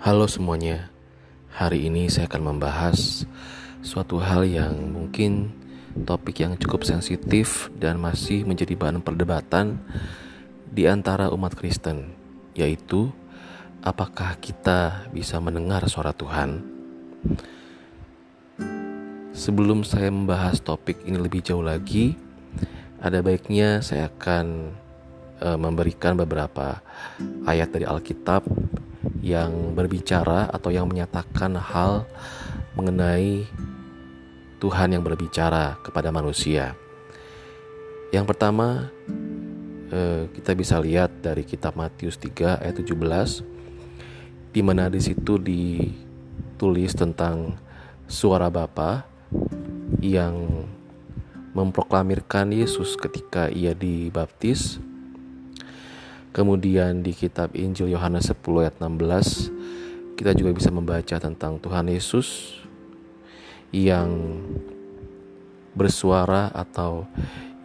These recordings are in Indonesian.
Halo semuanya, hari ini saya akan membahas suatu hal yang mungkin topik yang cukup sensitif dan masih menjadi bahan perdebatan di antara umat Kristen, yaitu apakah kita bisa mendengar suara Tuhan. Sebelum saya membahas topik ini lebih jauh lagi, ada baiknya saya akan uh, memberikan beberapa ayat dari Alkitab yang berbicara atau yang menyatakan hal mengenai Tuhan yang berbicara kepada manusia. Yang pertama, eh, kita bisa lihat dari kitab Matius 3 ayat 17 di mana di situ ditulis tentang suara Bapa yang memproklamirkan Yesus ketika ia dibaptis Kemudian di kitab Injil Yohanes 10 ayat 16 kita juga bisa membaca tentang Tuhan Yesus yang bersuara atau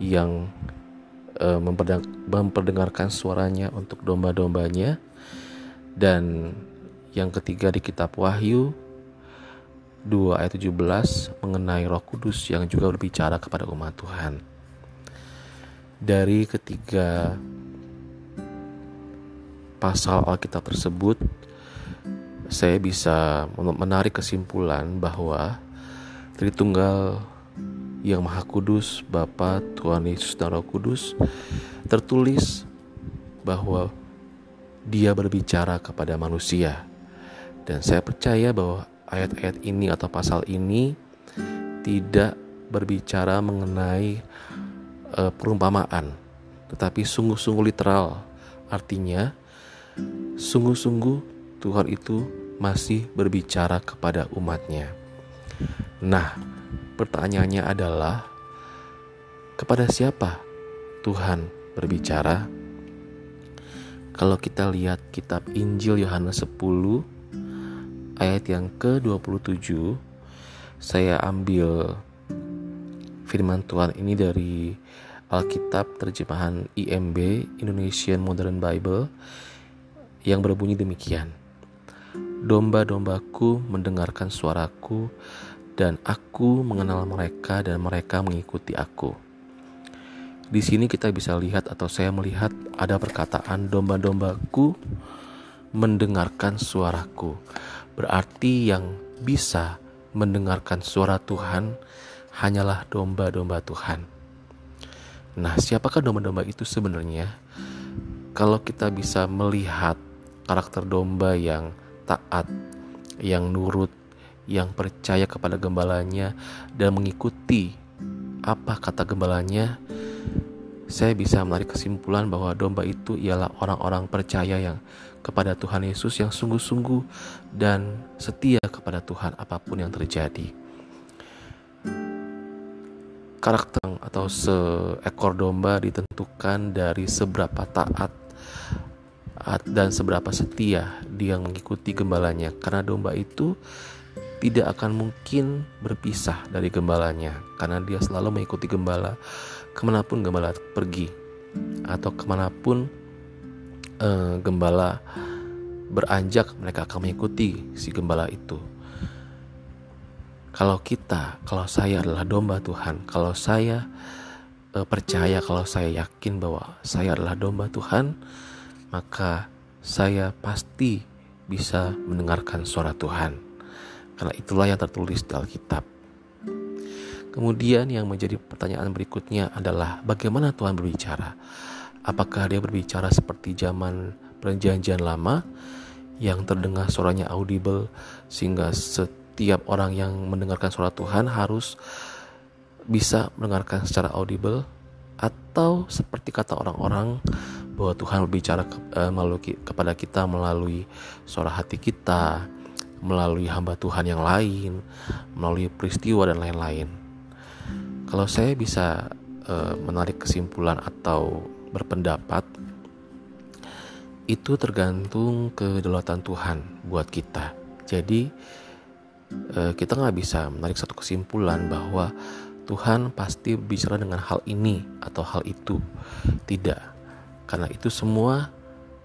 yang uh, memperdengarkan suaranya untuk domba-dombanya dan yang ketiga di kitab Wahyu 2 ayat 17 mengenai Roh Kudus yang juga berbicara kepada umat Tuhan. Dari ketiga pasal Alkitab tersebut, saya bisa menarik kesimpulan bahwa Tritunggal yang Maha Kudus, Bapa, Tuhan Yesus dan Roh Kudus tertulis bahwa dia berbicara kepada manusia. Dan saya percaya bahwa ayat-ayat ini atau pasal ini tidak berbicara mengenai uh, perumpamaan, tetapi sungguh-sungguh literal. Artinya, Sungguh-sungguh Tuhan itu masih berbicara kepada umatnya. Nah, pertanyaannya adalah kepada siapa Tuhan berbicara? Kalau kita lihat kitab Injil Yohanes 10 ayat yang ke-27, saya ambil firman Tuhan ini dari Alkitab terjemahan IMB Indonesian Modern Bible yang berbunyi demikian. Domba-dombaku mendengarkan suaraku dan aku mengenal mereka dan mereka mengikuti aku. Di sini kita bisa lihat atau saya melihat ada perkataan domba-dombaku mendengarkan suaraku. Berarti yang bisa mendengarkan suara Tuhan hanyalah domba-domba Tuhan. Nah, siapakah domba-domba itu sebenarnya? Kalau kita bisa melihat karakter domba yang taat, yang nurut, yang percaya kepada gembalanya dan mengikuti apa kata gembalanya, saya bisa menarik kesimpulan bahwa domba itu ialah orang-orang percaya yang kepada Tuhan Yesus yang sungguh-sungguh dan setia kepada Tuhan apa pun yang terjadi. Karakter atau seekor domba ditentukan dari seberapa taat dan seberapa setia dia mengikuti gembalanya. Karena domba itu tidak akan mungkin berpisah dari gembalanya. Karena dia selalu mengikuti gembala ke mana pun gembala pergi. Atau ke mana pun uh, gembala beranjak mereka akan mengikuti si gembala itu. Kalau kita kalau saya adalah domba Tuhan kalau saya uh, percaya kalau saya yakin bahwa saya adalah domba Tuhan maka saya pasti bisa mendengarkan suara Tuhan. Karena itulah yang tertulis di Alkitab. Kemudian yang menjadi pertanyaan berikutnya adalah bagaimana Tuhan berbicara? Apakah dia berbicara seperti zaman perjanjian lama yang terdengar suaranya audible sehingga setiap orang yang mendengarkan suara Tuhan harus bisa mendengarkan secara audible atau seperti kata orang-orang bahwa Tuhan berbicara ke, uh, melalui kepada kita melalui suara hati kita, melalui hamba Tuhan yang lain, melalui peristiwa dan lain-lain. Kalau saya bisa uh, menarik kesimpulan atau berpendapat, itu tergantung kedaulatan Tuhan buat kita. Jadi uh, kita nggak bisa menarik satu kesimpulan bahwa Tuhan pasti bicara dengan hal ini atau hal itu. Tidak karena itu semua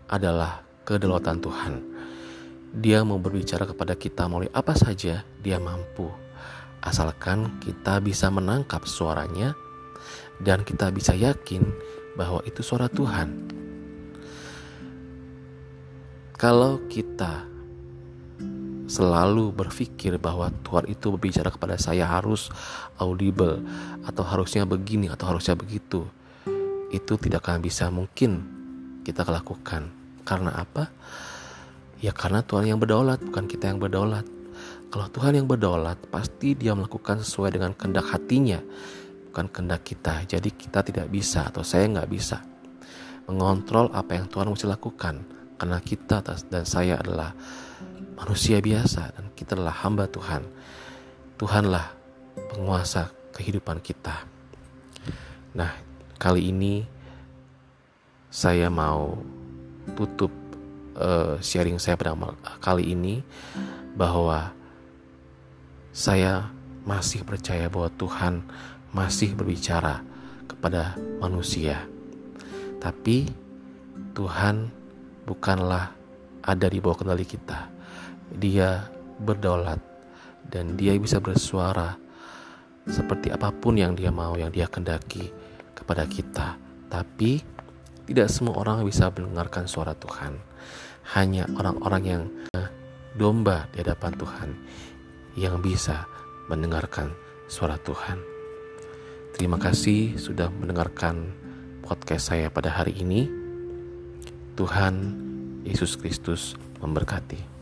adalah kedaulatan Tuhan. Dia mau berbicara kepada kita melalui apa saja, dia mampu. Asalkan kita bisa menangkap suaranya dan kita bisa yakin bahwa itu suara Tuhan. Kalau kita selalu berpikir bahwa Tuhan itu berbicara kepada saya harus audible atau harusnya begini atau harusnya begitu itu tidak akan bisa mungkin kita lakukan. Karena apa? Ya karena Tuhan yang berdaulat bukan kita yang berdaulat. Kalau Tuhan yang berdaulat pasti dia melakukan sesuai dengan kehendak hatinya bukan kehendak kita. Jadi kita tidak bisa atau saya nggak bisa mengontrol apa yang Tuhan mesti lakukan. Karena kita dan saya adalah manusia biasa dan kita adalah hamba Tuhan. Tuhanlah penguasa kehidupan kita. Nah, kali ini saya mau tutup uh, sharing saya pada kali ini bahwa saya masih percaya bahwa Tuhan masih berbicara kepada manusia. Tapi Tuhan bukanlah ada di bawah kendali kita dia berdaulat dan dia bisa bersuara seperti apa pun yang dia mau, yang dia kendaki kepada kita. Tapi tidak semua orang bisa mendengarkan suara Tuhan. Hanya orang-orang yang domba di hadapan Tuhan yang bisa mendengarkan suara Tuhan. Terima kasih sudah mendengarkan podcast saya pada hari ini. Tuhan Yesus Kristus memberkati.